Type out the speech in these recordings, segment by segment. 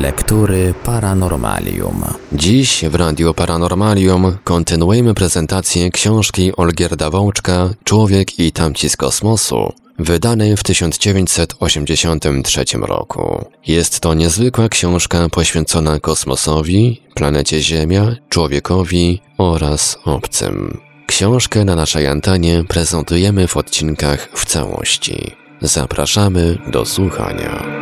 Lektury Paranormalium. Dziś w Radiu Paranormalium kontynuujemy prezentację książki Olgierda Wołczka Człowiek i tamci z kosmosu, wydanej w 1983 roku. Jest to niezwykła książka poświęcona kosmosowi, planecie Ziemia, człowiekowi oraz obcym. Książkę na naszej antenie prezentujemy w odcinkach w całości. Zapraszamy do słuchania.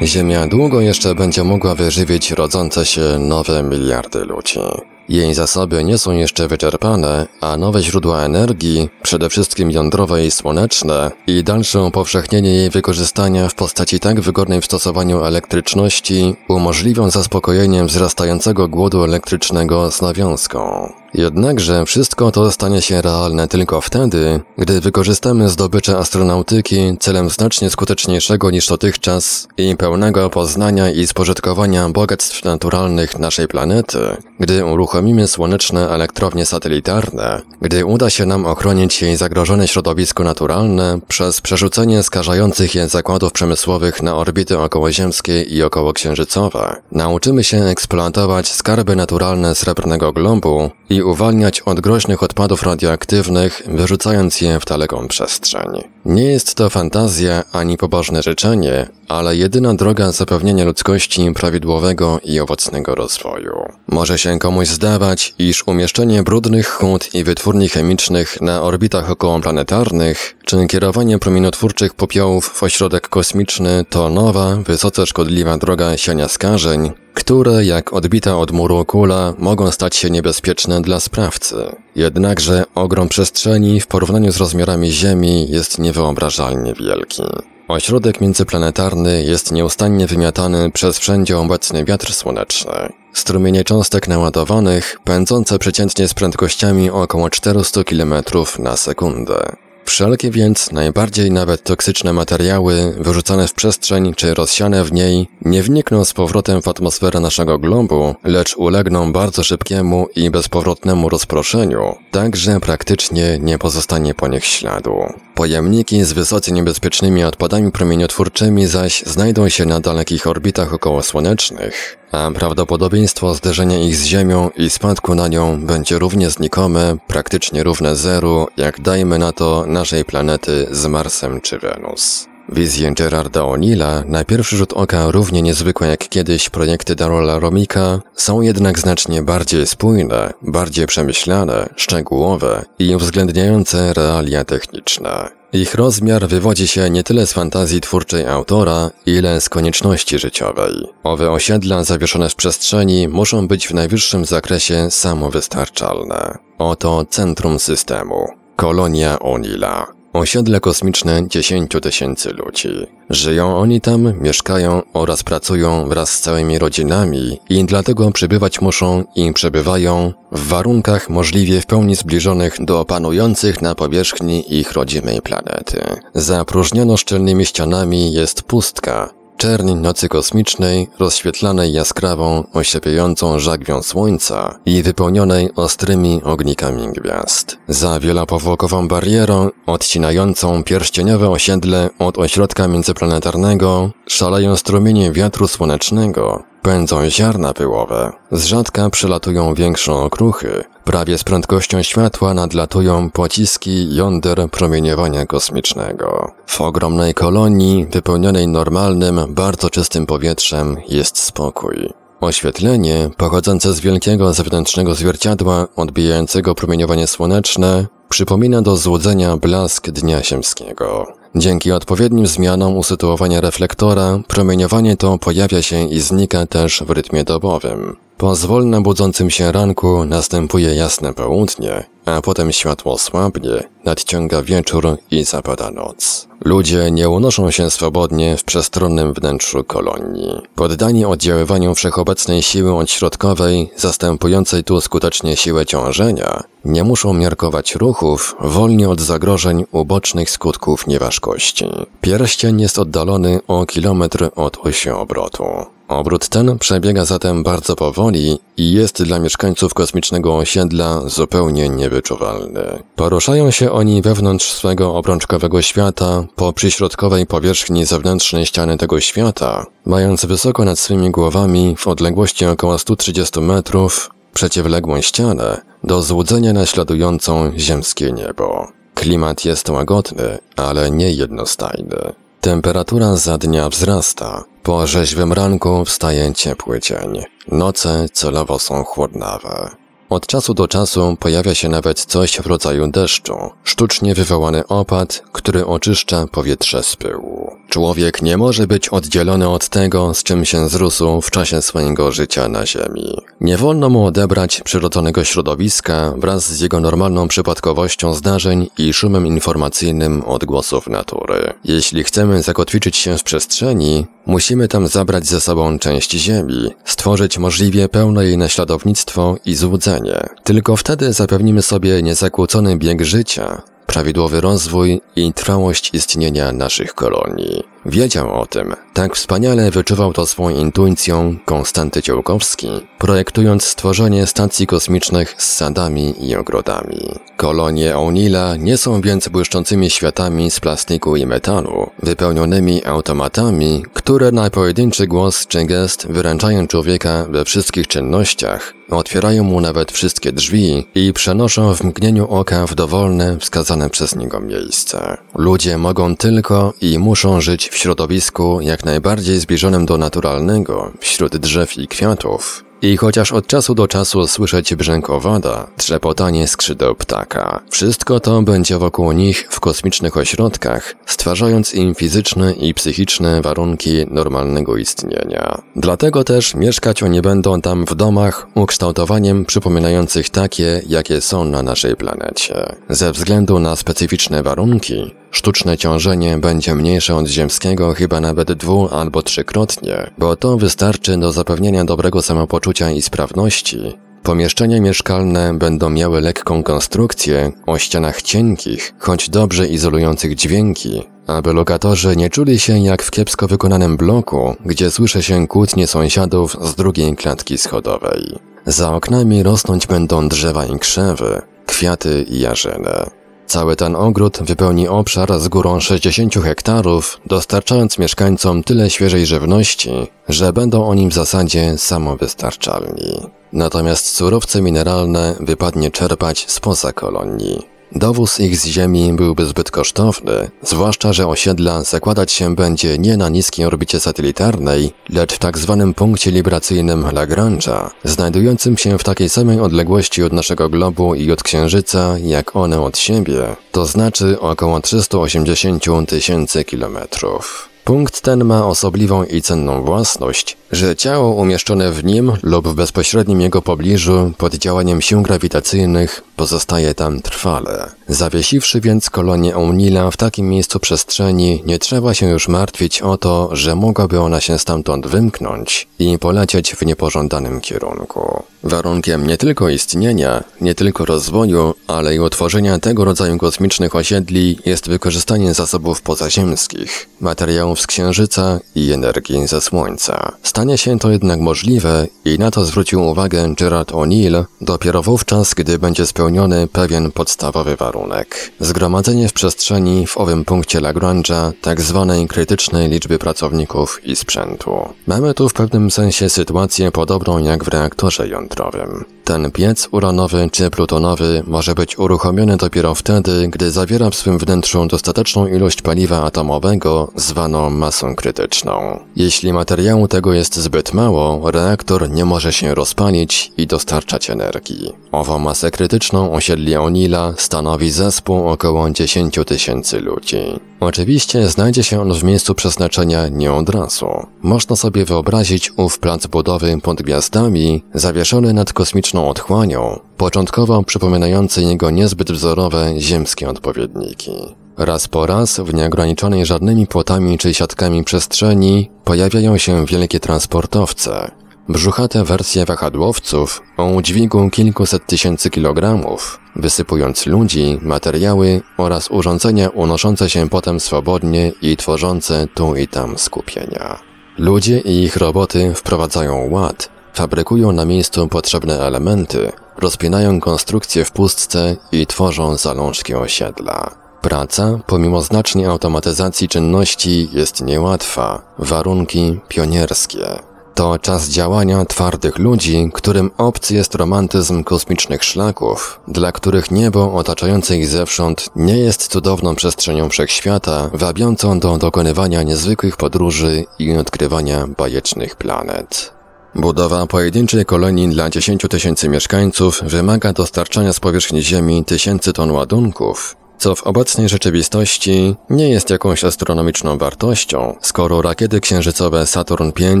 Ziemia długo jeszcze będzie mogła wyżywić rodzące się nowe miliardy ludzi. Jej zasoby nie są jeszcze wyczerpane, a nowe źródła energii, przede wszystkim jądrowe i słoneczne, i dalsze upowszechnienie jej wykorzystania w postaci tak wygodnej w stosowaniu elektryczności umożliwią zaspokojenie wzrastającego głodu elektrycznego z nawiązką. Jednakże wszystko to stanie się realne tylko wtedy, gdy wykorzystamy zdobycze astronautyki celem znacznie skuteczniejszego niż dotychczas i pełnego poznania i spożytkowania bogactw naturalnych naszej planety, gdy uruchomimy słoneczne elektrownie satelitarne, gdy uda się nam ochronić jej zagrożone środowisko naturalne przez przerzucenie skażających je zakładów przemysłowych na orbity okołoziemskie i okołoksiężycowe, nauczymy się eksploatować skarby naturalne srebrnego globu i uwalniać od groźnych odpadów radioaktywnych, wyrzucając je w daleką przestrzeń. Nie jest to fantazja ani pobożne życzenie, ale jedyna droga zapewnienia ludzkości prawidłowego i owocnego rozwoju. Może się komuś zdawać, iż umieszczenie brudnych hut i wytwórni chemicznych na orbitach okołoplanetarnych, czy kierowanie promieniotwórczych popiołów w ośrodek kosmiczny to nowa, wysoce szkodliwa droga siania skażeń, które, jak odbita od muru kula, mogą stać się niebezpieczne dla sprawcy. Jednakże ogrom przestrzeni w porównaniu z rozmiarami Ziemi jest niewyobrażalnie wielki. Ośrodek międzyplanetarny jest nieustannie wymiatany przez wszędzie obecny wiatr słoneczny. Strumienie cząstek naładowanych, pędzące przeciętnie z prędkościami około 400 km na sekundę. Wszelkie więc najbardziej nawet toksyczne materiały wyrzucane w przestrzeń czy rozsiane w niej nie wnikną z powrotem w atmosferę naszego globu, lecz ulegną bardzo szybkiemu i bezpowrotnemu rozproszeniu, tak że praktycznie nie pozostanie po nich śladu. Pojemniki z wysoce niebezpiecznymi odpadami promieniotwórczymi zaś znajdą się na dalekich orbitach okołosłonecznych, a prawdopodobieństwo zderzenia ich z Ziemią i spadku na nią będzie równie znikome, praktycznie równe zeru, jak dajmy na to naszej planety z Marsem czy Wenus. Wizje Gerarda O'Neilla, na pierwszy rzut oka równie niezwykłe jak kiedyś projekty Darola Romika, są jednak znacznie bardziej spójne, bardziej przemyślane, szczegółowe i uwzględniające realia techniczne. Ich rozmiar wywodzi się nie tyle z fantazji twórczej autora, ile z konieczności życiowej. Owe osiedla zawieszone w przestrzeni muszą być w najwyższym zakresie samowystarczalne. Oto centrum systemu. Kolonia Onila. Osiedle kosmiczne 10 tysięcy ludzi. Żyją oni tam, mieszkają oraz pracują wraz z całymi rodzinami i dlatego przebywać muszą i przebywają w warunkach możliwie w pełni zbliżonych do panujących na powierzchni ich rodzimej planety. Zapróżniono szczelnymi ścianami jest pustka, czerń nocy kosmicznej, rozświetlanej jaskrawą, osiepiającą żagwią słońca i wypełnionej ostrymi ognikami gwiazd. Za wielopowłokową barierą, odcinającą pierścieniowe osiedle od ośrodka międzyplanetarnego, szaleją strumienie wiatru słonecznego, pędzą ziarna pyłowe, z rzadka przylatują większe okruchy, prawie z prędkością światła nadlatują pociski jąder promieniowania kosmicznego. W ogromnej kolonii, wypełnionej normalnym, bardzo czystym powietrzem, jest spokój. Oświetlenie, pochodzące z wielkiego zewnętrznego zwierciadła odbijającego promieniowanie słoneczne, przypomina do złudzenia blask dnia ziemskiego. Dzięki odpowiednim zmianom usytuowania reflektora, promieniowanie to pojawia się i znika też w rytmie dobowym. Po zwolna budzącym się ranku następuje jasne południe, a potem światło słabnie, nadciąga wieczór i zapada noc. Ludzie nie unoszą się swobodnie w przestronnym wnętrzu kolonii. Poddani oddziaływaniu wszechobecnej siły odśrodkowej, zastępującej tu skutecznie siłę ciążenia, nie muszą miarkować ruchów, wolni od zagrożeń ubocznych skutków nieważkości. Pierścień jest oddalony o kilometr od osi obrotu. Obrót ten przebiega zatem bardzo powoli i jest dla mieszkańców kosmicznego osiedla zupełnie niewyczuwalny. Poruszają się oni wewnątrz swego obrączkowego świata, po przyśrodkowej powierzchni zewnętrznej ściany tego świata, mając wysoko nad swymi głowami w odległości około 130 metrów przeciwległą ścianę do złudzenia naśladującą ziemskie niebo. Klimat jest łagodny, ale nie jednostajny. Temperatura za dnia wzrasta. Po rzeźwym ranku wstaje ciepły dzień. Noce celowo są chłodnawe. Od czasu do czasu pojawia się nawet coś w rodzaju deszczu, sztucznie wywołany opad, który oczyszcza powietrze z pyłu. Człowiek nie może być oddzielony od tego, z czym się zrósł w czasie swojego życia na Ziemi. Nie wolno mu odebrać przyrodzonego środowiska wraz z jego normalną przypadkowością zdarzeń i szumem informacyjnym odgłosów natury. Jeśli chcemy zakotwiczyć się w przestrzeni, musimy tam zabrać ze sobą część Ziemi, stworzyć możliwie pełne jej naśladownictwo i złudzenie. Tylko wtedy zapewnimy sobie niezakłócony bieg życia, prawidłowy rozwój i trwałość istnienia naszych kolonii. Wiedział o tym, tak wspaniale wyczuwał to swoją intuicją Konstanty Ciołkowski, projektując stworzenie stacji kosmicznych z sadami i ogrodami. Kolonie O'Neilla nie są więc błyszczącymi światami z plastiku i metalu, wypełnionymi automatami, które na pojedynczy głos czy gest wyręczają człowieka we wszystkich czynnościach, otwierają mu nawet wszystkie drzwi i przenoszą w mgnieniu oka w dowolne, wskazane przez niego miejsce. Ludzie mogą tylko i muszą żyć w środowisku jak najbardziej zbliżonym do naturalnego, wśród drzew i kwiatów, i chociaż od czasu do czasu słyszeć brzęk owada, trzepotanie skrzydeł ptaka, wszystko to będzie wokół nich w kosmicznych ośrodkach, stwarzając im fizyczne i psychiczne warunki normalnego istnienia. Dlatego też mieszkać oni będą tam w domach ukształtowaniem przypominających takie, jakie są na naszej planecie. Ze względu na specyficzne warunki, Sztuczne ciążenie będzie mniejsze od ziemskiego chyba nawet dwu albo trzykrotnie, bo to wystarczy do zapewnienia dobrego samopoczucia i sprawności. Pomieszczenia mieszkalne będą miały lekką konstrukcję o ścianach cienkich, choć dobrze izolujących dźwięki, aby lokatorzy nie czuli się jak w kiepsko wykonanym bloku, gdzie słyszy się kłótnie sąsiadów z drugiej klatki schodowej. Za oknami rosnąć będą drzewa i krzewy, kwiaty i jarzyny. Cały ten ogród wypełni obszar z górą 60 hektarów, dostarczając mieszkańcom tyle świeżej żywności, że będą oni w zasadzie samowystarczalni. Natomiast surowce mineralne wypadnie czerpać spoza kolonii. Dowóz ich z Ziemi byłby zbyt kosztowny, zwłaszcza, że osiedla zakładać się będzie nie na niskiej orbicie satelitarnej, lecz w tak zwanym punkcie libracyjnym Lagrange'a, znajdującym się w takiej samej odległości od naszego globu i od Księżyca, jak one od siebie, to znaczy około 380 tysięcy kilometrów. Punkt ten ma osobliwą i cenną własność, że ciało umieszczone w nim lub w bezpośrednim jego pobliżu pod działaniem sił grawitacyjnych pozostaje tam trwale. Zawiesiwszy więc kolonię O'Neilla w takim miejscu przestrzeni, nie trzeba się już martwić o to, że mogłaby ona się stamtąd wymknąć i polecieć w niepożądanym kierunku. Warunkiem nie tylko istnienia, nie tylko rozwoju, ale i utworzenia tego rodzaju kosmicznych osiedli jest wykorzystanie zasobów pozaziemskich, materiałów z Księżyca i energii ze Słońca. Stanie się to jednak możliwe i na to zwrócił uwagę Gerard O'Neill dopiero wówczas, gdy będzie spełniony pewien podstawowy warunek. Zgromadzenie w przestrzeni w owym punkcie Lagrange'a tak zwanej krytycznej liczby pracowników i sprzętu. Mamy tu w pewnym sensie sytuację podobną jak w reaktorze jądrowym. Ten piec uranowy czy plutonowy może być uruchomiony dopiero wtedy, gdy zawiera w swym wnętrzu dostateczną ilość paliwa atomowego, zwaną masą krytyczną. Jeśli materiału tego jest zbyt mało, reaktor nie może się rozpalić i dostarczać energii. Ową masę krytyczną osiedli Onila stanowi zespół około 10 tysięcy ludzi. Oczywiście znajdzie się on w miejscu przeznaczenia nie od razu. Można sobie wyobrazić ów plac budowy pod gwiazdami, zawieszony nad kosmiczną otchłanią, początkowo przypominający jego niezbyt wzorowe ziemskie odpowiedniki. Raz po raz, w nieograniczonej żadnymi płotami czy siatkami przestrzeni, pojawiają się wielkie transportowce, Brzuchate wersje wahadłowców o udźwigu kilkuset tysięcy kilogramów, wysypując ludzi, materiały oraz urządzenia unoszące się potem swobodnie i tworzące tu i tam skupienia. Ludzie i ich roboty wprowadzają ład, fabrykują na miejscu potrzebne elementy, rozpinają konstrukcje w pustce i tworzą zalążki osiedla. Praca, pomimo znacznej automatyzacji czynności, jest niełatwa, warunki pionierskie. To czas działania twardych ludzi, którym obcy jest romantyzm kosmicznych szlaków, dla których niebo otaczające ich zewsząd nie jest cudowną przestrzenią wszechświata, wabiącą do dokonywania niezwykłych podróży i odkrywania bajecznych planet. Budowa pojedynczej kolonii dla 10 tysięcy mieszkańców wymaga dostarczania z powierzchni Ziemi tysięcy ton ładunków, co w obecnej rzeczywistości nie jest jakąś astronomiczną wartością, skoro rakiety księżycowe Saturn V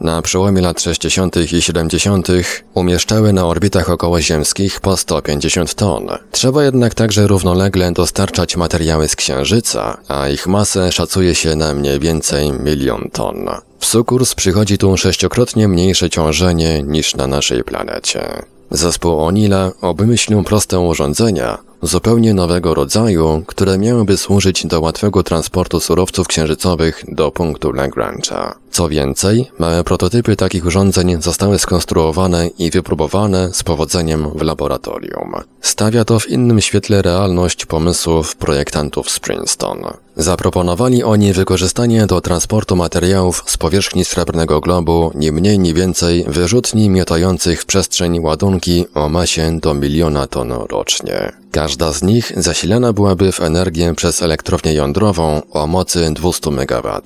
na przełomie lat 60. i 70. umieszczały na orbitach okołoziemskich po 150 ton. Trzeba jednak także równolegle dostarczać materiały z Księżyca, a ich masę szacuje się na mniej więcej milion ton. W sukurs przychodzi tu sześciokrotnie mniejsze ciążenie niż na naszej planecie. Zespół Onila obmyślił proste urządzenia, zupełnie nowego rodzaju, które miałyby służyć do łatwego transportu surowców księżycowych do punktu Lagrange'a. Co więcej, małe prototypy takich urządzeń zostały skonstruowane i wypróbowane z powodzeniem w laboratorium. Stawia to w innym świetle realność pomysłów projektantów z Princeton. Zaproponowali oni wykorzystanie do transportu materiałów z powierzchni srebrnego globu nie mniej nie więcej wyrzutni miotających w przestrzeń ładunki o masie do miliona ton rocznie. Każda z nich zasilana byłaby w energię przez elektrownię jądrową o mocy 200 MW.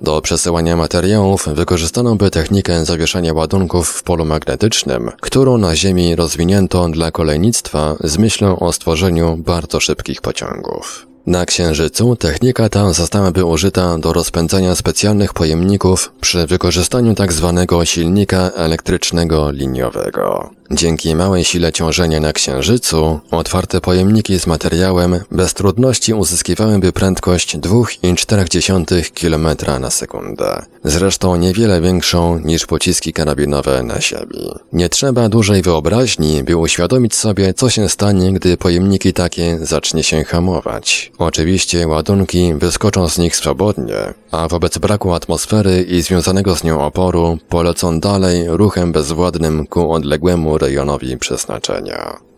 Do przesyłania materiałów wykorzystano by technikę zawieszania ładunków w polu magnetycznym, którą na Ziemi rozwinięto dla kolejnictwa z myślą o stworzeniu bardzo szybkich pociągów. Na Księżycu technika ta zostałaby użyta do rozpędzania specjalnych pojemników przy wykorzystaniu tzw. Tak silnika elektrycznego liniowego. Dzięki małej sile ciążenia na Księżycu, otwarte pojemniki z materiałem bez trudności uzyskiwałyby prędkość 2,4 km na sekundę. Zresztą niewiele większą niż pociski karabinowe na siebie. Nie trzeba dużej wyobraźni, by uświadomić sobie, co się stanie, gdy pojemniki takie zacznie się hamować. Oczywiście ładunki wyskoczą z nich swobodnie, a wobec braku atmosfery i związanego z nią oporu polecą dalej ruchem bezwładnym ku odległemu rejonowi przeznaczenia.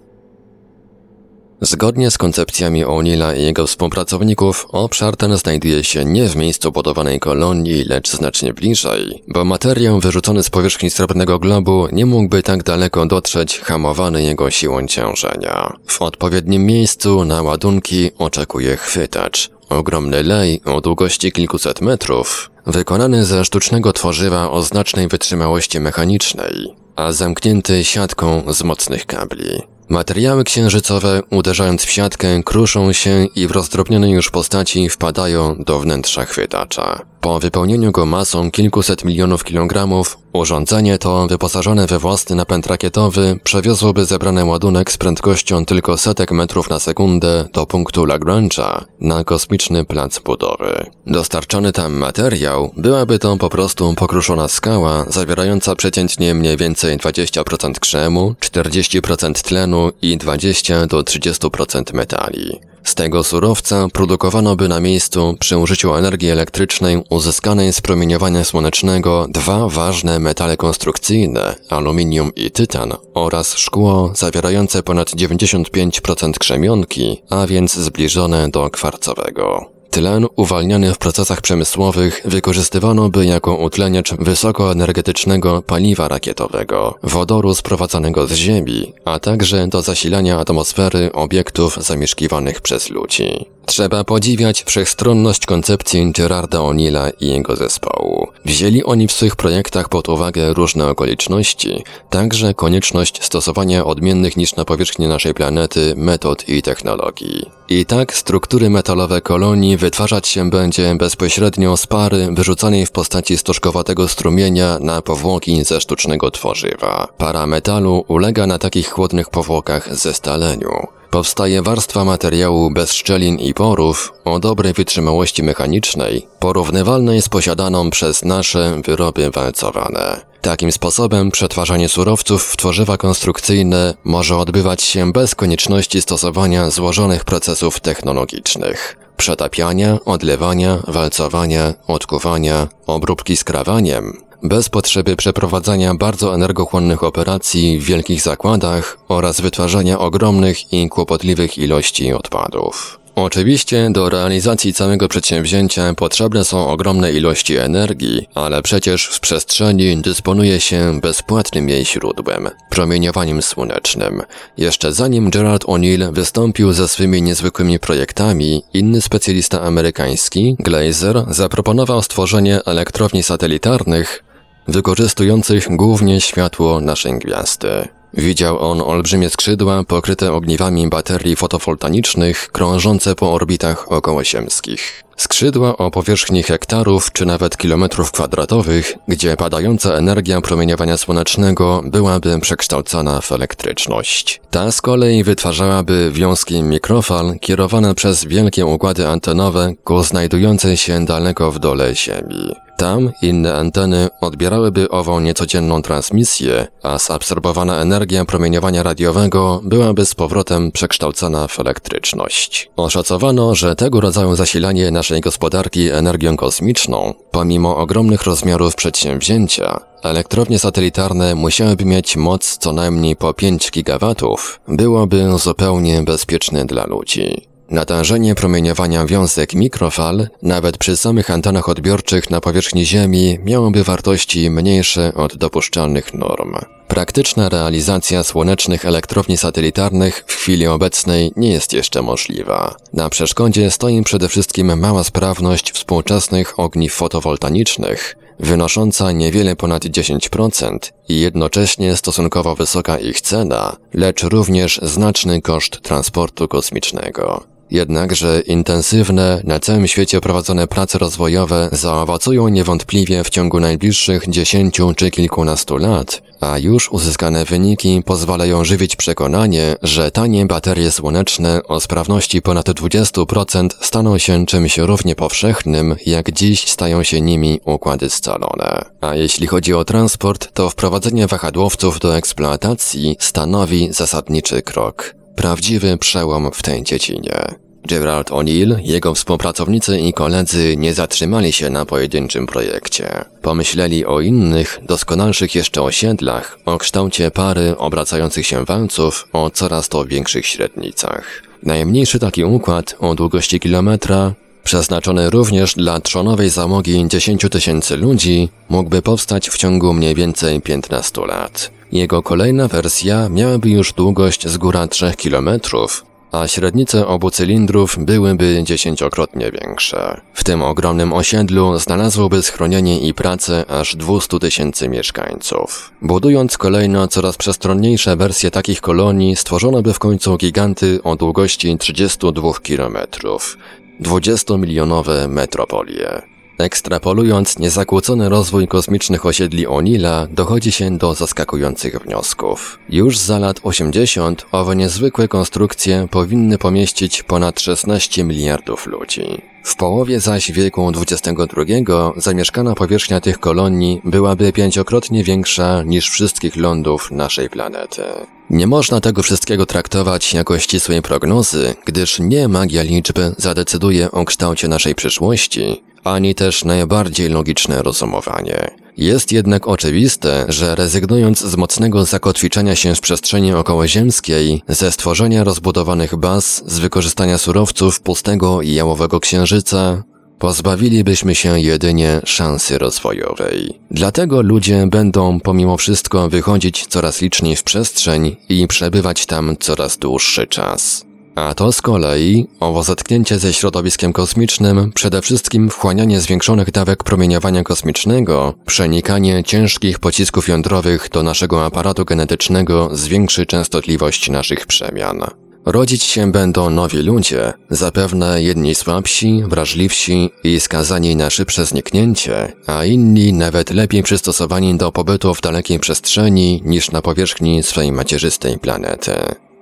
Zgodnie z koncepcjami O'Neilla i jego współpracowników, obszar ten znajduje się nie w miejscu budowanej kolonii, lecz znacznie bliżej, bo materiał wyrzucony z powierzchni srebrnego globu nie mógłby tak daleko dotrzeć, hamowany jego siłą ciążenia. W odpowiednim miejscu na ładunki oczekuje chwytacz, ogromny lej o długości kilkuset metrów, wykonany ze sztucznego tworzywa o znacznej wytrzymałości mechanicznej, a zamknięty siatką z mocnych kabli. Materiały księżycowe, uderzając w siatkę, kruszą się i w rozdrobnionej już postaci wpadają do wnętrza chwytacza. Po wypełnieniu go masą kilkuset milionów kilogramów, urządzenie to, wyposażone we własny napęd rakietowy, przewiozłoby zebrany ładunek z prędkością tylko setek metrów na sekundę do punktu Lagrange'a na kosmiczny plac budowy. Dostarczony tam materiał byłaby to po prostu pokruszona skała, zawierająca przeciętnie mniej więcej 20% krzemu, 40% tlenu i 20 do 30% metali. Z tego surowca produkowano by na miejscu przy użyciu energii elektrycznej uzyskanej z promieniowania słonecznego dwa ważne metale konstrukcyjne, aluminium i tytan oraz szkło zawierające ponad 95% krzemionki, a więc zbliżone do kwarcowego. Tlen uwalniany w procesach przemysłowych wykorzystywano by jako utleniacz wysokoenergetycznego paliwa rakietowego, wodoru sprowadzanego z Ziemi, a także do zasilania atmosfery obiektów zamieszkiwanych przez ludzi. Trzeba podziwiać wszechstronność koncepcji Gerarda O'Neilla i jego zespołu. Wzięli oni w swych projektach pod uwagę różne okoliczności, także konieczność stosowania odmiennych niż na powierzchni naszej planety metod i technologii. I tak struktury metalowe kolonii wytwarzać się będzie bezpośrednio z pary wyrzucanej w postaci stożkowatego strumienia na powłoki ze sztucznego tworzywa. Para metalu ulega na takich chłodnych powłokach zestaleniu. Powstaje warstwa materiału bez szczelin i porów o dobrej wytrzymałości mechanicznej, porównywalnej z posiadaną przez nasze wyroby walcowane. Takim sposobem przetwarzanie surowców w tworzywa konstrukcyjne może odbywać się bez konieczności stosowania złożonych procesów technologicznych. Przetapiania, odlewania, walcowania, odkuwania, obróbki skrawaniem, bez potrzeby przeprowadzania bardzo energochłonnych operacji w wielkich zakładach oraz wytwarzania ogromnych i kłopotliwych ilości odpadów. Oczywiście do realizacji całego przedsięwzięcia potrzebne są ogromne ilości energii, ale przecież w przestrzeni dysponuje się bezpłatnym jej źródłem promieniowaniem słonecznym. Jeszcze zanim Gerard O'Neill wystąpił ze swymi niezwykłymi projektami, inny specjalista amerykański, Glazer, zaproponował stworzenie elektrowni satelitarnych wykorzystujących głównie światło naszej gwiazdy. Widział on olbrzymie skrzydła pokryte ogniwami baterii fotowoltaicznych krążące po orbitach okołosiemskich. Skrzydła o powierzchni hektarów czy nawet kilometrów kwadratowych, gdzie padająca energia promieniowania słonecznego byłaby przekształcana w elektryczność. Ta z kolei wytwarzałaby wiązki mikrofal kierowane przez wielkie układy antenowe ku znajdującej się daleko w dole Ziemi. Tam inne anteny odbierałyby ową niecodzienną transmisję, a zabsorbowana energia promieniowania radiowego byłaby z powrotem przekształcona w elektryczność. Oszacowano, że tego rodzaju zasilanie naszej gospodarki energią kosmiczną, pomimo ogromnych rozmiarów przedsięwzięcia, elektrownie satelitarne musiałyby mieć moc co najmniej po 5 gigawatów, byłoby zupełnie bezpieczne dla ludzi. Natężenie promieniowania wiązek mikrofal, nawet przy samych antenach odbiorczych na powierzchni Ziemi, miałoby wartości mniejsze od dopuszczalnych norm. Praktyczna realizacja słonecznych elektrowni satelitarnych w chwili obecnej nie jest jeszcze możliwa. Na przeszkodzie stoi przede wszystkim mała sprawność współczesnych ogniw fotowoltaicznych, wynosząca niewiele ponad 10% i jednocześnie stosunkowo wysoka ich cena, lecz również znaczny koszt transportu kosmicznego. Jednakże intensywne, na całym świecie prowadzone prace rozwojowe zaowocują niewątpliwie w ciągu najbliższych dziesięciu czy kilkunastu lat, a już uzyskane wyniki pozwalają żywić przekonanie, że tanie baterie słoneczne o sprawności ponad 20% staną się czymś równie powszechnym, jak dziś stają się nimi układy scalone. A jeśli chodzi o transport, to wprowadzenie wahadłowców do eksploatacji stanowi zasadniczy krok. Prawdziwy przełom w tej dziedzinie. Gerard O'Neill, jego współpracownicy i koledzy nie zatrzymali się na pojedynczym projekcie. Pomyśleli o innych, doskonalszych jeszcze osiedlach, o kształcie pary obracających się walców o coraz to większych średnicach. Najmniejszy taki układ o długości kilometra, przeznaczony również dla trzonowej załogi 10 tysięcy ludzi, mógłby powstać w ciągu mniej więcej 15 lat. Jego kolejna wersja miałaby już długość z góra 3 kilometrów, a średnice obu cylindrów byłyby dziesięciokrotnie większe. W tym ogromnym osiedlu znalazłoby schronienie i pracę aż 200 tysięcy mieszkańców. Budując kolejno coraz przestronniejsze wersje takich kolonii, stworzono by w końcu giganty o długości 32 kilometrów. 20-milionowe metropolie. Ekstrapolując niezakłócony rozwój kosmicznych osiedli Onila, dochodzi się do zaskakujących wniosków. Już za lat 80 owe niezwykłe konstrukcje powinny pomieścić ponad 16 miliardów ludzi. W połowie zaś wieku XXI zamieszkana powierzchnia tych kolonii byłaby pięciokrotnie większa niż wszystkich lądów naszej planety. Nie można tego wszystkiego traktować jako ścisłej prognozy, gdyż nie magia liczby zadecyduje o kształcie naszej przyszłości, ani też najbardziej logiczne rozumowanie. Jest jednak oczywiste, że rezygnując z mocnego zakotwiczenia się w przestrzeni okołoziemskiej, ze stworzenia rozbudowanych baz, z wykorzystania surowców pustego i jałowego księżyca, pozbawilibyśmy się jedynie szansy rozwojowej. Dlatego ludzie będą pomimo wszystko wychodzić coraz liczniej w przestrzeń i przebywać tam coraz dłuższy czas. A to z kolei owo zetknięcie ze środowiskiem kosmicznym, przede wszystkim wchłanianie zwiększonych dawek promieniowania kosmicznego, przenikanie ciężkich pocisków jądrowych do naszego aparatu genetycznego zwiększy częstotliwość naszych przemian. Rodzić się będą nowi ludzie, zapewne jedni słabsi, wrażliwsi i skazani na szybsze zniknięcie, a inni nawet lepiej przystosowani do pobytu w dalekiej przestrzeni niż na powierzchni swej macierzystej planety.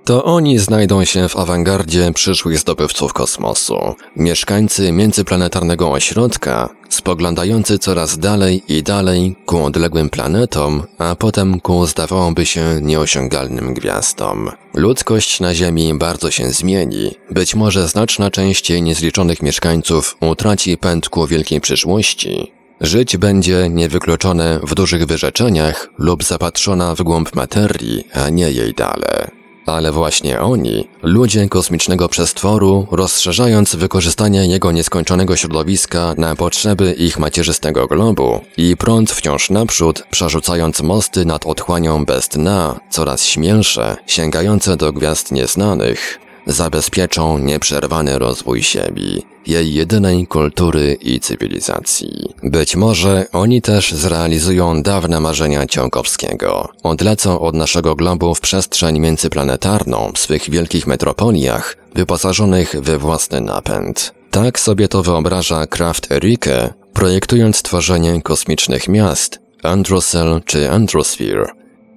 To oni znajdą się w awangardzie przyszłych zdobywców kosmosu, mieszkańcy międzyplanetarnego ośrodka, spoglądający coraz dalej i dalej ku odległym planetom, a potem ku zdawałoby się nieosiągalnym gwiazdom. Ludzkość na Ziemi bardzo się zmieni, być może znaczna część jej niezliczonych mieszkańców utraci pęd ku wielkiej przyszłości, Żyć będzie niewykluczone w dużych wyrzeczeniach lub zapatrzona w głąb materii, a nie jej dale. Ale właśnie oni, ludzie kosmicznego przestworu, rozszerzając wykorzystanie jego nieskończonego środowiska na potrzeby ich macierzystego globu i prąd wciąż naprzód, przerzucając mosty nad otchłanią bez dna, coraz śmielsze, sięgające do gwiazd nieznanych, zabezpieczą nieprzerwany rozwój Ziemi, jej jedynej kultury i cywilizacji. Być może oni też zrealizują dawne marzenia Ciąkowskiego. Odlecą od naszego globu w przestrzeń międzyplanetarną w swych wielkich metropoliach, wyposażonych we własny napęd. Tak sobie to wyobraża Kraft Erike, projektując tworzenie kosmicznych miast, Androsel czy Androsphere,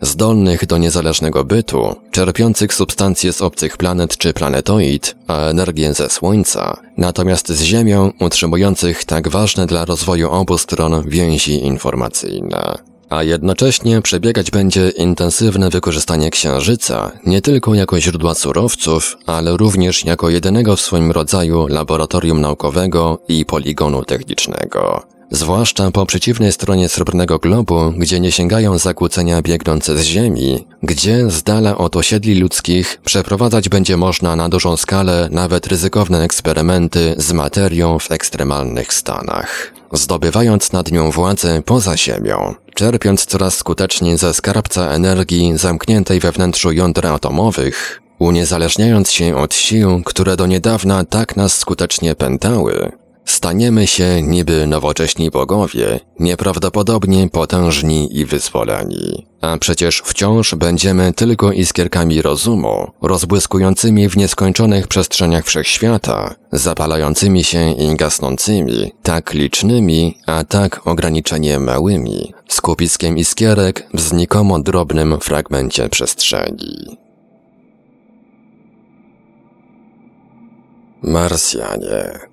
zdolnych do niezależnego bytu, czerpiących substancje z obcych planet czy planetoid, a energię ze Słońca, natomiast z Ziemią utrzymujących tak ważne dla rozwoju obu stron więzi informacyjne. A jednocześnie przebiegać będzie intensywne wykorzystanie Księżyca nie tylko jako źródła surowców, ale również jako jedynego w swoim rodzaju laboratorium naukowego i poligonu technicznego. Zwłaszcza po przeciwnej stronie srebrnego globu, gdzie nie sięgają zakłócenia biegnące z ziemi, gdzie z dala od osiedli ludzkich przeprowadzać będzie można na dużą skalę nawet ryzykowne eksperymenty z materią w ekstremalnych stanach. Zdobywając nad nią władzę poza ziemią, czerpiąc coraz skuteczniej ze skarbca energii zamkniętej we wnętrzu jąder atomowych, uniezależniając się od sił, które do niedawna tak nas skutecznie pętały, Staniemy się niby nowocześni bogowie, nieprawdopodobnie potężni i wyzwoleni. A przecież wciąż będziemy tylko iskierkami rozumu, rozbłyskującymi w nieskończonych przestrzeniach wszechświata, zapalającymi się i gasnącymi, tak licznymi, a tak ograniczenie małymi, skupiskiem iskierek w znikomo drobnym fragmencie przestrzeni. Marsjanie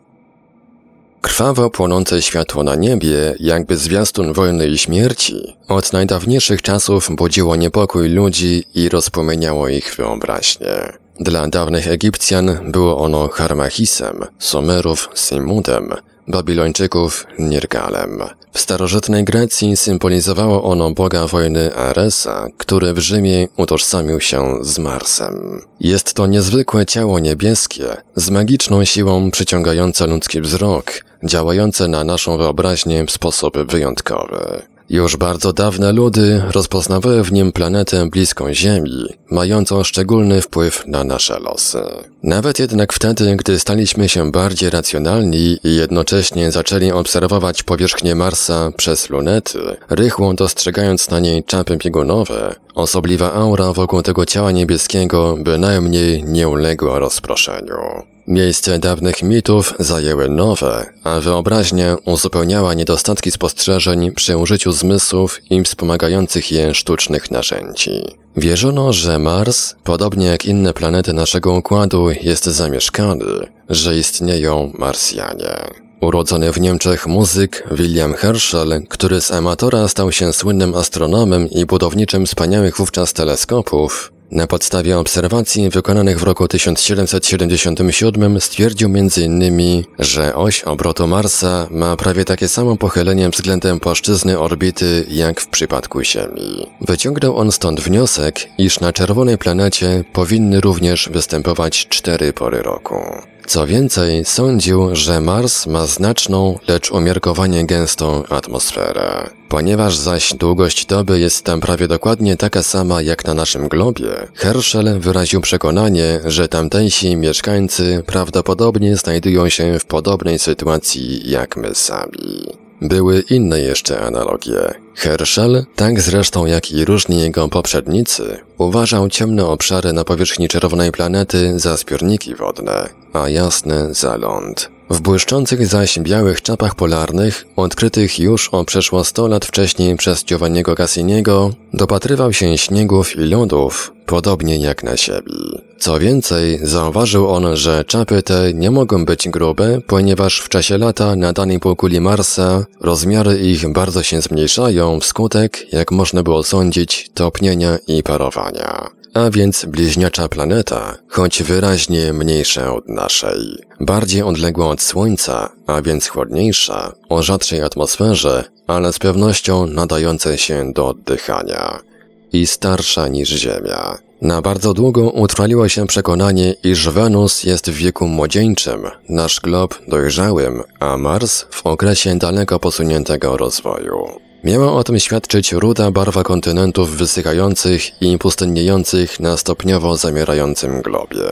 Krwawo płonące światło na niebie, jakby zwiastun wojny i śmierci, od najdawniejszych czasów budziło niepokój ludzi i rozpomieniało ich wyobraźnię. Dla dawnych Egipcjan było ono Harmachisem, Sumerów Simudem, Babilończyków Nirgalem. W starożytnej Grecji symbolizowało ono boga wojny Aresa, który w Rzymie utożsamił się z Marsem. Jest to niezwykłe ciało niebieskie, z magiczną siłą przyciągające ludzki wzrok, działające na naszą wyobraźnię w sposób wyjątkowy. Już bardzo dawne ludy rozpoznawały w nim planetę bliską Ziemi, mającą szczególny wpływ na nasze losy. Nawet jednak wtedy, gdy staliśmy się bardziej racjonalni i jednocześnie zaczęli obserwować powierzchnię Marsa przez lunety, rychło dostrzegając na niej czapy biegunowe, osobliwa aura wokół tego ciała niebieskiego bynajmniej nie uległa rozproszeniu. Miejsce dawnych mitów zajęły nowe, a wyobraźnia uzupełniała niedostatki spostrzeżeń przy użyciu zmysłów i wspomagających je sztucznych narzędzi. Wierzono, że Mars, podobnie jak inne planety naszego układu, jest zamieszkany, że istnieją Marsjanie. Urodzony w Niemczech muzyk William Herschel, który z amatora stał się słynnym astronomem i budowniczym wspaniałych wówczas teleskopów, na podstawie obserwacji wykonanych w roku 1777 stwierdził m.in., że oś obrotu Marsa ma prawie takie samo pochylenie względem płaszczyzny orbity jak w przypadku Ziemi. Wyciągnął on stąd wniosek, iż na czerwonej planecie powinny również występować cztery pory roku. Co więcej, sądził, że Mars ma znaczną, lecz umiarkowanie gęstą atmosferę. Ponieważ zaś długość doby jest tam prawie dokładnie taka sama jak na naszym globie, Herschel wyraził przekonanie, że tamtejsi mieszkańcy prawdopodobnie znajdują się w podobnej sytuacji jak my sami. Były inne jeszcze analogie. Herschel, tak zresztą jak i różni jego poprzednicy, uważał ciemne obszary na powierzchni czerwonej planety za zbiorniki wodne, a jasne za ląd. W błyszczących zaś białych czapach polarnych, odkrytych już o przeszło 100 lat wcześniej przez Giovanniego Cassiniego, dopatrywał się śniegów i lodów, podobnie jak na siebie. Co więcej, zauważył on, że czapy te nie mogą być grube, ponieważ w czasie lata na danej półkuli Marsa rozmiary ich bardzo się zmniejszają wskutek, jak można było sądzić, topnienia i parowania. A więc bliźniacza planeta, choć wyraźnie mniejsza od naszej, bardziej odległa od Słońca, a więc chłodniejsza, o rzadszej atmosferze, ale z pewnością nadającej się do oddychania. I starsza niż Ziemia. Na bardzo długo utrwaliło się przekonanie, iż Wenus jest w wieku młodzieńczym, nasz glob dojrzałym, a Mars w okresie daleko posuniętego rozwoju. Miała o tym świadczyć ruda barwa kontynentów wysychających i pustynniejących na stopniowo zamierającym globie.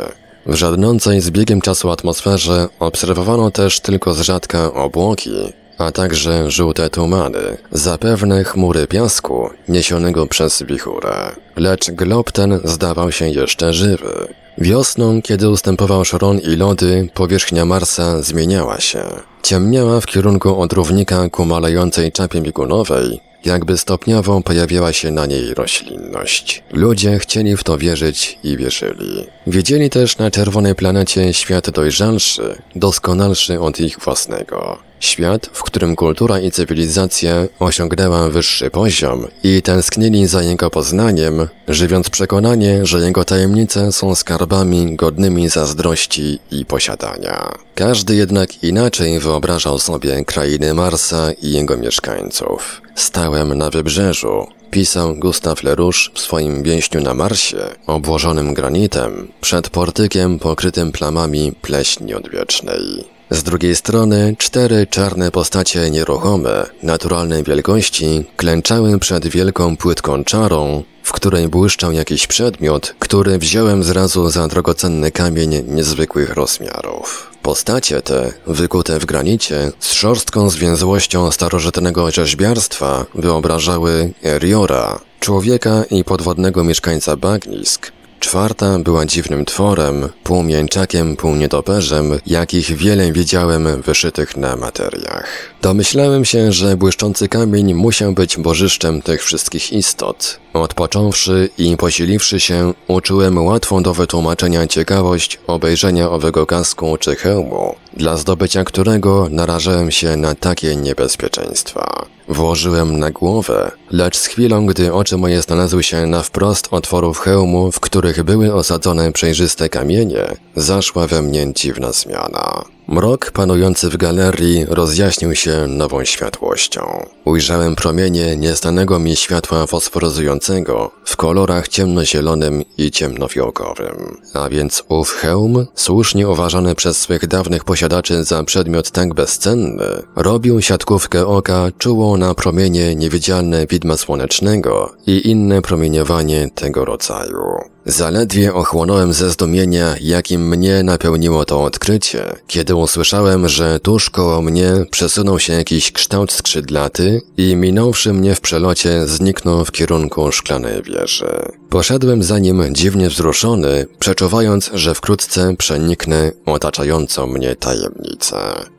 W żadnącej z biegiem czasu atmosferze obserwowano też tylko z rzadka obłoki, a także żółte tumany, zapewne chmury piasku niesionego przez wichurę. Lecz glob ten zdawał się jeszcze żywy. Wiosną, kiedy ustępował szron i lody, powierzchnia Marsa zmieniała się. Ciemniała w kierunku od równika ku malejącej czapie biegunowej, jakby stopniowo pojawiała się na niej roślinność. Ludzie chcieli w to wierzyć i wierzyli. Wiedzieli też na czerwonej planecie świat dojrzalszy, doskonalszy od ich własnego. Świat, w którym kultura i cywilizacja osiągnęła wyższy poziom i tęsknili za jego poznaniem, żywiąc przekonanie, że jego tajemnice są skarbami godnymi zazdrości i posiadania. Każdy jednak inaczej wyobrażał sobie krainy Marsa i jego mieszkańców. Stałem na wybrzeżu, pisał Gustav Lerouche w swoim więźniu na Marsie, obłożonym granitem, przed portykiem pokrytym plamami pleśni odwiecznej. Z drugiej strony cztery czarne postacie nieruchome, naturalnej wielkości, klęczały przed wielką płytką czarą, w której błyszczał jakiś przedmiot, który wziąłem zrazu za drogocenny kamień niezwykłych rozmiarów. Postacie te, wykute w granicie, z szorstką zwięzłością starożytnego rzeźbiarstwa, wyobrażały Eriora, człowieka i podwodnego mieszkańca bagnisk, Czwarta była dziwnym tworem, pół mięczakiem, pół nietoperzem, jakich wiele widziałem wyszytych na materiach. Domyślałem się, że błyszczący kamień musiał być bożyszczem tych wszystkich istot. Odpocząwszy i posiliwszy się, uczyłem łatwą do wytłumaczenia ciekawość obejrzenia owego kasku czy hełmu, dla zdobycia którego narażałem się na takie niebezpieczeństwa. Włożyłem na głowę, lecz z chwilą, gdy oczy moje znalazły się na wprost otworów hełmu, w których były osadzone przejrzyste kamienie, zaszła we mnie dziwna zmiana. Mrok panujący w galerii rozjaśnił się nową światłością. Ujrzałem promienie nieznanego mi światła fosforyzującego w kolorach ciemnozielonym i ciemnofiołkowym. A więc ów hełm, słusznie uważany przez swych dawnych posiadaczy za przedmiot tak bezcenny, robił siatkówkę oka czułą na promienie niewidzialne widma słonecznego i inne promieniowanie tego rodzaju. Zaledwie ochłonąłem ze zdumienia, jakim mnie napełniło to odkrycie, kiedy usłyszałem, że tuż koło mnie przesunął się jakiś kształt skrzydlaty i minąwszy mnie w przelocie zniknął w kierunku szklanej wieży. Poszedłem za nim dziwnie wzruszony, przeczuwając, że wkrótce przeniknę otaczającą mnie tajemnicę.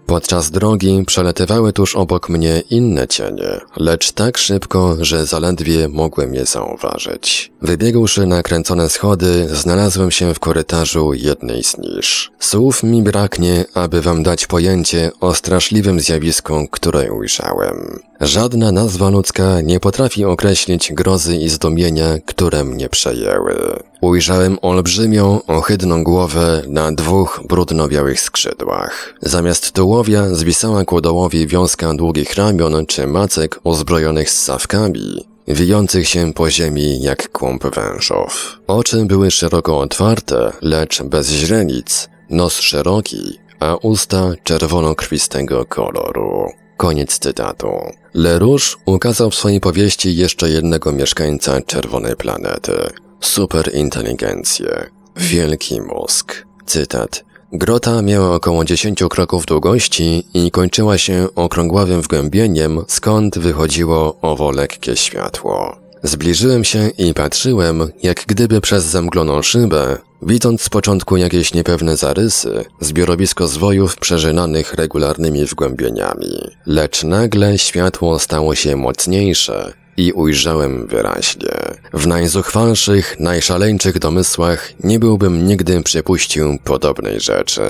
Podczas drogi przeletywały tuż obok mnie inne cienie, lecz tak szybko, że zaledwie mogłem je zauważyć. Wybiegłszy na kręcone schody, znalazłem się w korytarzu jednej z nisz. Słów mi braknie, aby wam dać pojęcie o straszliwym zjawisku, które ujrzałem. Żadna nazwa ludzka nie potrafi określić grozy i zdumienia, które mnie przejęły. Ujrzałem olbrzymią, ohydną głowę na dwóch brudno-białych skrzydłach. Zamiast tułowia zwisała ku dołowi wiązka długich ramion czy macek uzbrojonych ssawkami, wijących się po ziemi jak kłąb wężów. Oczy były szeroko otwarte, lecz bez źrenic, nos szeroki, a usta czerwono-krwistego koloru. Koniec cytatu. Lerouche ukazał w swojej powieści jeszcze jednego mieszkańca czerwonej planety. Superinteligencję. Wielki mózg. Cytat. Grota miała około 10 kroków długości i kończyła się okrągławym wgłębieniem, skąd wychodziło owo lekkie światło. Zbliżyłem się i patrzyłem, jak gdyby przez zamgloną szybę, widząc z początku jakieś niepewne zarysy, zbiorowisko zwojów przeżynanych regularnymi wgłębieniami. Lecz nagle światło stało się mocniejsze i ujrzałem wyraźnie. W najzuchwalszych, najszaleńszych domysłach nie byłbym nigdy przypuścił podobnej rzeczy.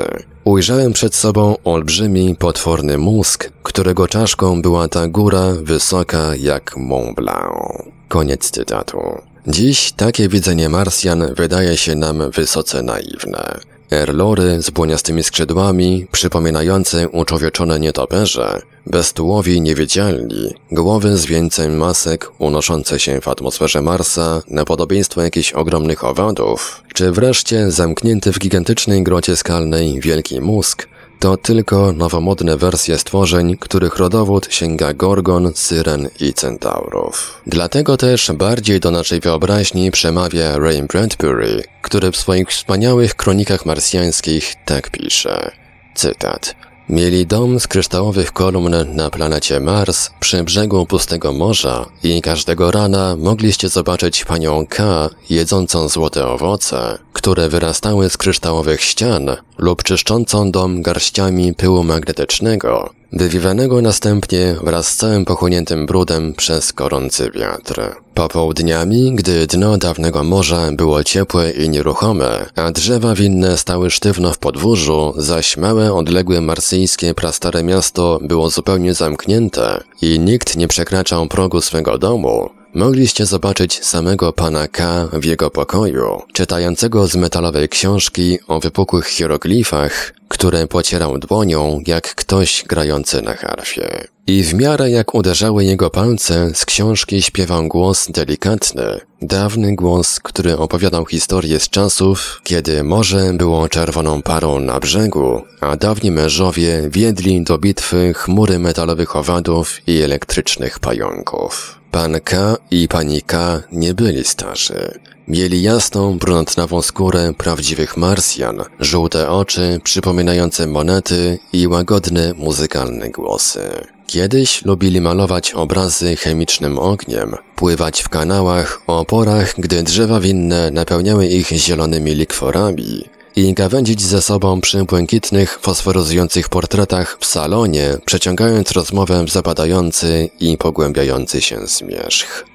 Ujrzałem przed sobą olbrzymi, potworny mózg, którego czaszką była ta góra wysoka jak Mont Blanc. Koniec cytatu. Dziś takie widzenie Marsjan wydaje się nam wysoce naiwne. Erlory z błoniastymi skrzydłami, przypominające uczłowieczone nietoperze, beztułowi niewidzialni, głowy z więcej masek unoszące się w atmosferze Marsa na podobieństwo jakichś ogromnych owadów, czy wreszcie zamknięty w gigantycznej grocie skalnej wielki mózg, to tylko nowomodne wersje stworzeń, których rodowód sięga Gorgon, Syren i Centaurów. Dlatego też bardziej do naszej wyobraźni przemawia Ray Bradbury, który w swoich wspaniałych kronikach marsjańskich tak pisze. Cytat. Mieli dom z kryształowych kolumn na planecie Mars przy brzegu pustego morza i każdego rana mogliście zobaczyć panią K jedzącą złote owoce, które wyrastały z kryształowych ścian lub czyszczącą dom garściami pyłu magnetycznego, wywiewanego następnie wraz z całym pochłoniętym brudem przez gorący wiatr. Popołudniami, gdy dno dawnego morza było ciepłe i nieruchome, a drzewa winne stały sztywno w podwórzu, zaś małe, odległe marsyjskie prastare miasto było zupełnie zamknięte i nikt nie przekraczał progu swego domu, mogliście zobaczyć samego pana K w jego pokoju, czytającego z metalowej książki o wypukłych hieroglifach, które pocierał dłonią jak ktoś grający na harfie. I w miarę jak uderzały jego palce, z książki śpiewał głos delikatny, dawny głos, który opowiadał historię z czasów, kiedy morze było czerwoną parą na brzegu, a dawni mężowie wiedli do bitwy chmury metalowych owadów i elektrycznych pająków. Pan K i pani K nie byli starzy. Mieli jasną, brunatnawą skórę prawdziwych Marsjan, żółte oczy przypominające monety i łagodne, muzykalne głosy. Kiedyś lubili malować obrazy chemicznym ogniem, pływać w kanałach o porach, gdy drzewa winne napełniały ich zielonymi likworami, i gawędzić ze sobą przy błękitnych, fosforyzujących portretach w salonie, przeciągając rozmowę w zapadający i pogłębiający się zmierzch.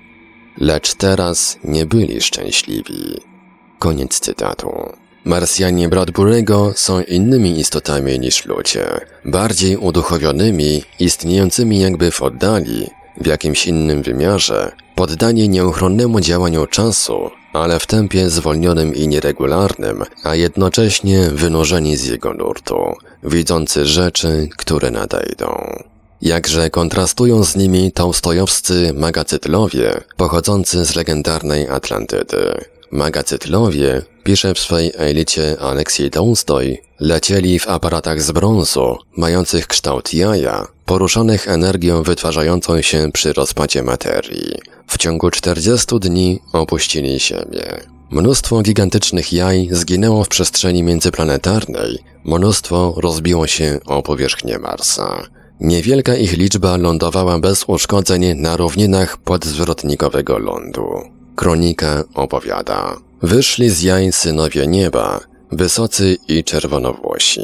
Lecz teraz nie byli szczęśliwi. Koniec cytatu. Marsjanie Bradbury'ego są innymi istotami niż ludzie, bardziej uduchowionymi, istniejącymi jakby w oddali, w jakimś innym wymiarze, poddani nieuchronnemu działaniu czasu, ale w tempie zwolnionym i nieregularnym, a jednocześnie wynurzeni z jego nurtu, widzący rzeczy, które nadejdą. Jakże kontrastują z nimi tolstojowscy magacytlowie, pochodzący z legendarnej Atlantydy. Magacytlowie, pisze w swej elicie Aleksiej Tolstoj, lecieli w aparatach z brązu, mających kształt jaja, poruszonych energią wytwarzającą się przy rozpadzie materii. W ciągu 40 dni opuścili Ziemię. Mnóstwo gigantycznych jaj zginęło w przestrzeni międzyplanetarnej, mnóstwo rozbiło się o powierzchnię Marsa. Niewielka ich liczba lądowała bez uszkodzeń na równinach podzwrotnikowego lądu. Kronika opowiada. Wyszli z jaj synowie nieba, wysocy i czerwonowłosi.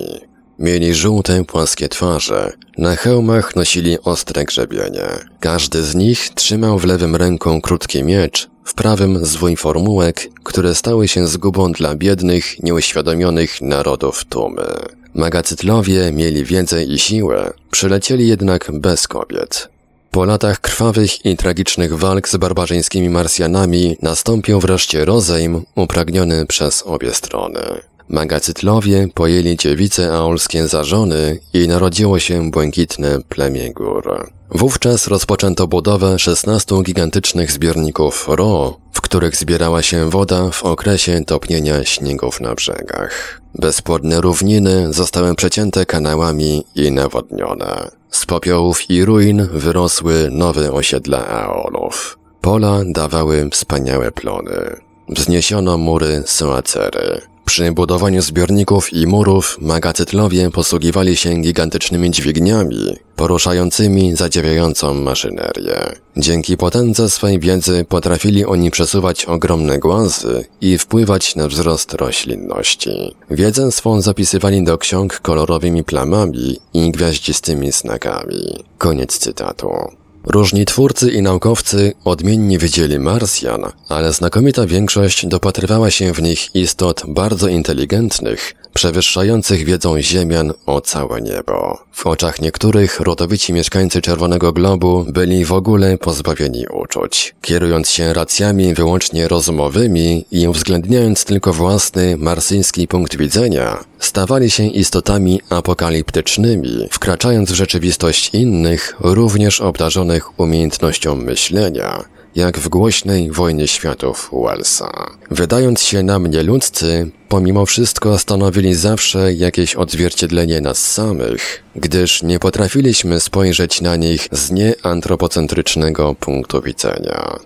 Mieli żółte, płaskie twarze. Na hełmach nosili ostre grzebienie. Każdy z nich trzymał w lewym ręku krótki miecz, w prawym zwój formułek, które stały się zgubą dla biednych, nieuświadomionych narodów tumy. Magacytlowie mieli wiedzę i siłę, przylecieli jednak bez kobiet. Po latach krwawych i tragicznych walk z barbarzyńskimi Marsjanami nastąpił wreszcie rozejm upragniony przez obie strony. Magacytlowie pojęli dziewice aolskie za żony i narodziło się błękitne plemię gór. Wówczas rozpoczęto budowę 16 gigantycznych zbiorników Ro, w których zbierała się woda w okresie topnienia śniegów na brzegach. Bezpłodne równiny zostały przecięte kanałami i nawodnione. Z popiołów i ruin wyrosły nowe osiedla Aolów. Pola dawały wspaniałe plony. Wzniesiono mury Soacery. Przy budowaniu zbiorników i murów magacytlowie posługiwali się gigantycznymi dźwigniami, poruszającymi zadziwiającą maszynerię. Dzięki potędze swej wiedzy potrafili oni przesuwać ogromne głazy i wpływać na wzrost roślinności. Wiedzę swą zapisywali do ksiąg kolorowymi plamami i gwiaździstymi znakami. Koniec cytatu. Różni twórcy i naukowcy odmiennie widzieli Marsjan, ale znakomita większość dopatrywała się w nich istot bardzo inteligentnych, przewyższających wiedzą Ziemian o całe niebo. W oczach niektórych rodowici mieszkańcy Czerwonego Globu byli w ogóle pozbawieni uczuć, kierując się racjami wyłącznie rozumowymi i uwzględniając tylko własny marsyjski punkt widzenia, stawali się istotami apokaliptycznymi, wkraczając w rzeczywistość innych, również obdarzonych umiejętnością myślenia, jak w głośnej wojnie światów Wellsa. Wydając się na mnie ludzcy, pomimo wszystko stanowili zawsze jakieś odzwierciedlenie nas samych, gdyż nie potrafiliśmy spojrzeć na nich z nieantropocentrycznego punktu widzenia.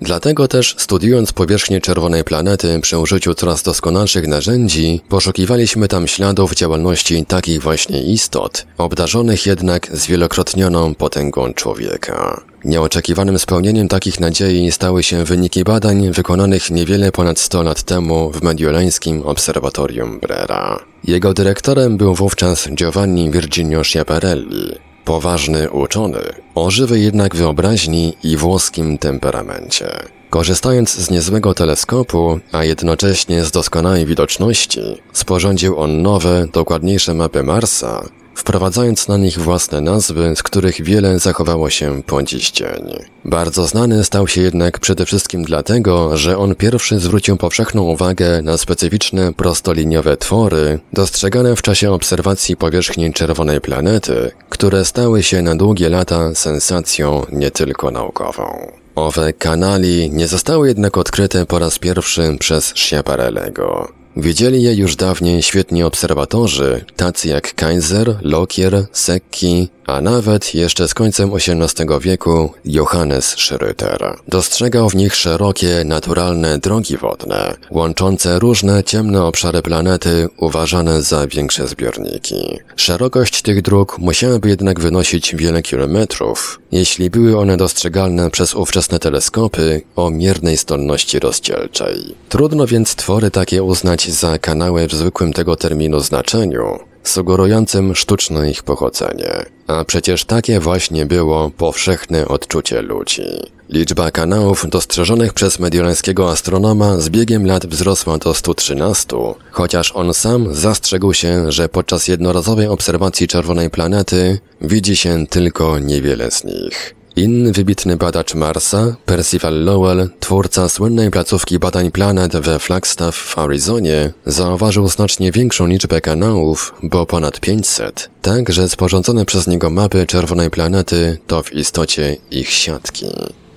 Dlatego też, studiując powierzchnię czerwonej planety przy użyciu coraz doskonalszych narzędzi, poszukiwaliśmy tam śladów działalności takich właśnie istot, obdarzonych jednak zwielokrotnioną potęgą człowieka. Nieoczekiwanym spełnieniem takich nadziei stały się wyniki badań wykonanych niewiele ponad 100 lat temu w mediolańskim obserwatorium Brera. Jego dyrektorem był wówczas Giovanni Virginio Schiaparelli, poważny uczony, o żywej jednak wyobraźni i włoskim temperamencie. Korzystając z niezłego teleskopu, a jednocześnie z doskonałej widoczności, sporządził on nowe, dokładniejsze mapy Marsa, wprowadzając na nich własne nazwy, z których wiele zachowało się po dziś dzień. Bardzo znany stał się jednak przede wszystkim dlatego, że on pierwszy zwrócił powszechną uwagę na specyficzne prostoliniowe twory, dostrzegane w czasie obserwacji powierzchni czerwonej planety, które stały się na długie lata sensacją nie tylko naukową. Owe kanali nie zostały jednak odkryte po raz pierwszy przez Schiaparelliego. Wiedzieli je już dawniej świetni obserwatorzy, tacy jak Kaiser, Lokier, Secchi, a nawet jeszcze z końcem XVIII wieku Johannes Schröter. Dostrzegał w nich szerokie, naturalne drogi wodne, łączące różne ciemne obszary planety uważane za większe zbiorniki. Szerokość tych dróg musiałaby jednak wynosić wiele kilometrów, jeśli były one dostrzegalne przez ówczesne teleskopy o miernej zdolności rozdzielczej. Trudno więc twory takie uznać za kanały w zwykłym tego terminu znaczeniu, sugerującym sztuczne ich pochodzenie. A przecież takie właśnie było powszechne odczucie ludzi. Liczba kanałów dostrzeżonych przez mediolańskiego astronoma z biegiem lat wzrosła do 113, chociaż on sam zastrzegł się, że podczas jednorazowej obserwacji czerwonej planety widzi się tylko niewiele z nich. Inny wybitny badacz Marsa, Percival Lowell, twórca słynnej placówki badań planet we Flagstaff w Arizonie, zauważył znacznie większą liczbę kanałów, bo ponad 500, tak że sporządzone przez niego mapy czerwonej planety to w istocie ich siatki.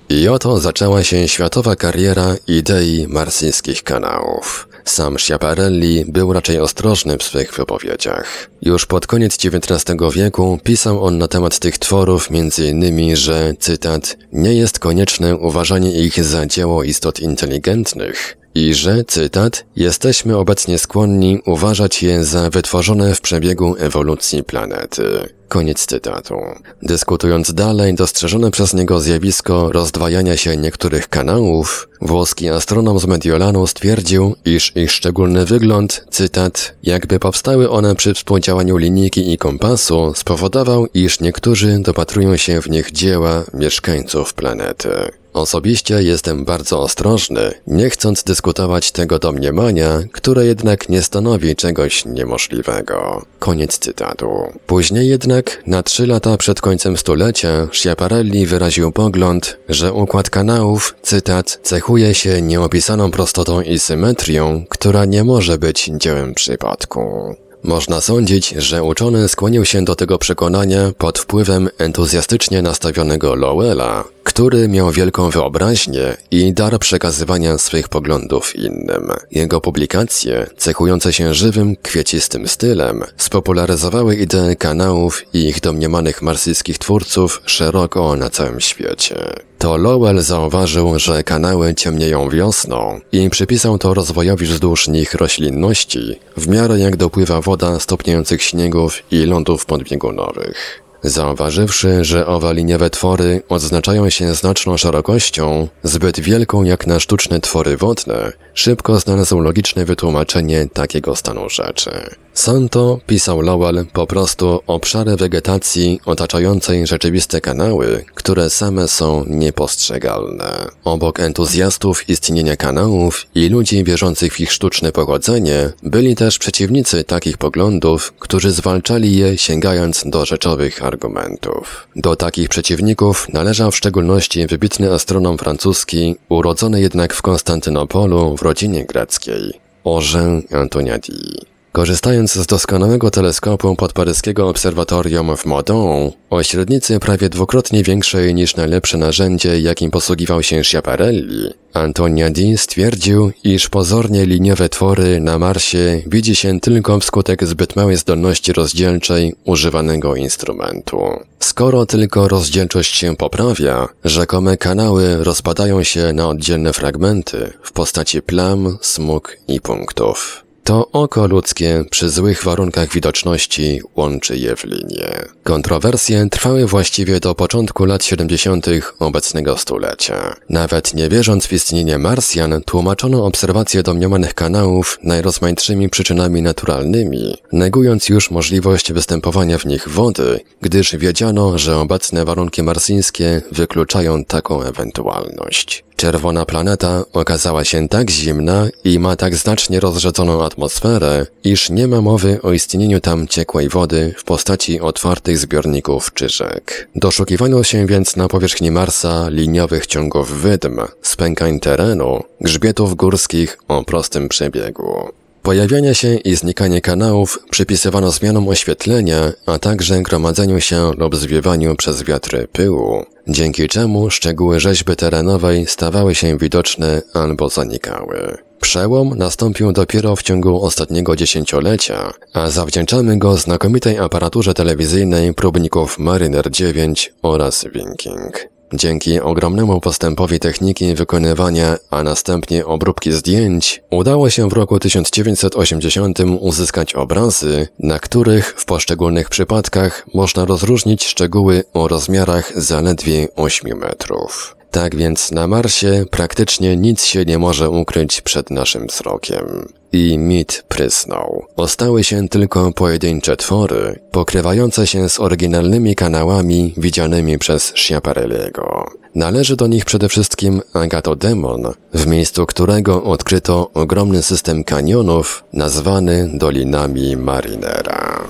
I oto zaczęła się światowa kariera idei marsyjskich kanałów. Sam Schiaparelli był raczej ostrożny w swych wypowiedziach. Już pod koniec XIX wieku pisał on na temat tych tworów m.in., że, cytat, nie jest konieczne uważanie ich za dzieło istot inteligentnych, i że, cytat, jesteśmy obecnie skłonni uważać je za wytworzone w przebiegu ewolucji planety. Koniec cytatu. Dyskutując dalej, dostrzeżone przez niego zjawisko rozdwajania się niektórych kanałów, włoski astronom z Mediolanu stwierdził, iż ich szczególny wygląd, cytat, jakby powstały one przy współdziałaniu linijki i kompasu, spowodował, iż niektórzy dopatrują się w nich dzieła mieszkańców planety. Osobiście jestem bardzo ostrożny, nie chcąc dyskutować tego domniemania, które jednak nie stanowi czegoś niemożliwego. Koniec cytatu. Później jednak, na trzy lata przed końcem stulecia, Schiaparelli wyraził pogląd, że układ kanałów, cytat, cechuje się nieopisaną prostotą i symetrią, która nie może być dziełem przypadku. Można sądzić, że uczony skłonił się do tego przekonania pod wpływem entuzjastycznie nastawionego Lowella, który miał wielką wyobraźnię i dar przekazywania swych poglądów innym. Jego publikacje, cechujące się żywym, kwiecistym stylem, spopularyzowały ideę kanałów i ich domniemanych marsyjskich twórców szeroko na całym świecie. To Lowell zauważył, że kanały ciemnieją wiosną i przypisał to rozwojowi wzdłuż nich roślinności, w miarę jak dopływa woda stopniających śniegów i lądów podbiegunowych. Zauważywszy, że owe liniowe twory odznaczają się znaczną szerokością, zbyt wielką jak na sztuczne twory wodne, szybko znalazł logiczne wytłumaczenie takiego stanu rzeczy. Santo, pisał Lowell, po prostu obszary wegetacji otaczającej rzeczywiste kanały, które same są niepostrzegalne. Obok entuzjastów istnienia kanałów i ludzi wierzących w ich sztuczne pochodzenie, byli też przeciwnicy takich poglądów, którzy zwalczali je sięgając do rzeczowych argumentów. Do takich przeciwników należał w szczególności wybitny astronom francuski, urodzony jednak w Konstantynopolu w rodzinie greckiej, Orzę Antoniadi. Korzystając z doskonałego teleskopu podparyskiego obserwatorium w Modon, o średnicy prawie dwukrotnie większej niż najlepsze narzędzie, jakim posługiwał się Schiaparelli, Antoniadi stwierdził, iż pozornie liniowe twory na Marsie widzi się tylko wskutek zbyt małej zdolności rozdzielczej używanego instrumentu. Skoro tylko rozdzielczość się poprawia, rzekome kanały rozpadają się na oddzielne fragmenty w postaci plam, smug i punktów. To oko ludzkie przy złych warunkach widoczności łączy je w linie. Kontrowersje trwały właściwie do początku lat 70. obecnego stulecia. Nawet nie wierząc w istnienie Marsjan, tłumaczono obserwacje domniemanych kanałów najrozmaitszymi przyczynami naturalnymi, negując już możliwość występowania w nich wody, gdyż wiedziano, że obecne warunki marsyńskie wykluczają taką ewentualność. Czerwona planeta okazała się tak zimna i ma tak znacznie rozrzedzoną atmosferę, iż nie ma mowy o istnieniu tam ciekłej wody w postaci otwartych zbiorników czy rzek. Doszukiwano się więc na powierzchni Marsa liniowych ciągów wydm, spękań terenu, grzbietów górskich o prostym przebiegu. Pojawianie się i znikanie kanałów przypisywano zmianom oświetlenia, a także gromadzeniu się lub zwiewaniu przez wiatry pyłu, dzięki czemu szczegóły rzeźby terenowej stawały się widoczne albo zanikały. Przełom nastąpił dopiero w ciągu ostatniego dziesięciolecia, a zawdzięczamy go znakomitej aparaturze telewizyjnej próbników Mariner 9 oraz Viking. Dzięki ogromnemu postępowi techniki wykonywania, a następnie obróbki zdjęć, udało się w roku 1980 uzyskać obrazy, na których w poszczególnych przypadkach można rozróżnić szczegóły o rozmiarach zaledwie 8 metrów. Tak więc na Marsie praktycznie nic się nie może ukryć przed naszym wzrokiem. I mit prysnął. Ostały się tylko pojedyncze twory, pokrywające się z oryginalnymi kanałami widzianymi przez Schiaparelliego. Należy do nich przede wszystkim Agatodemon, w miejscu którego odkryto ogromny system kanionów nazwany Dolinami Marinera.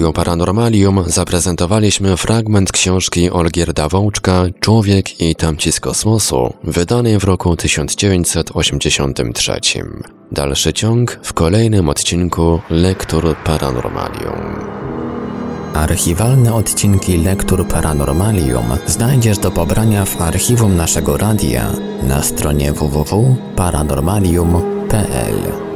Radiu Paranormalium zaprezentowaliśmy fragment książki Olgierda Wołczka Człowiek i tamci z kosmosu, wydanej w roku 1983. Dalszy ciąg w kolejnym odcinku Lektur Paranormalium. Archiwalne odcinki Lektur Paranormalium znajdziesz do pobrania w archiwum naszego radia na stronie www.paranormalium.pl.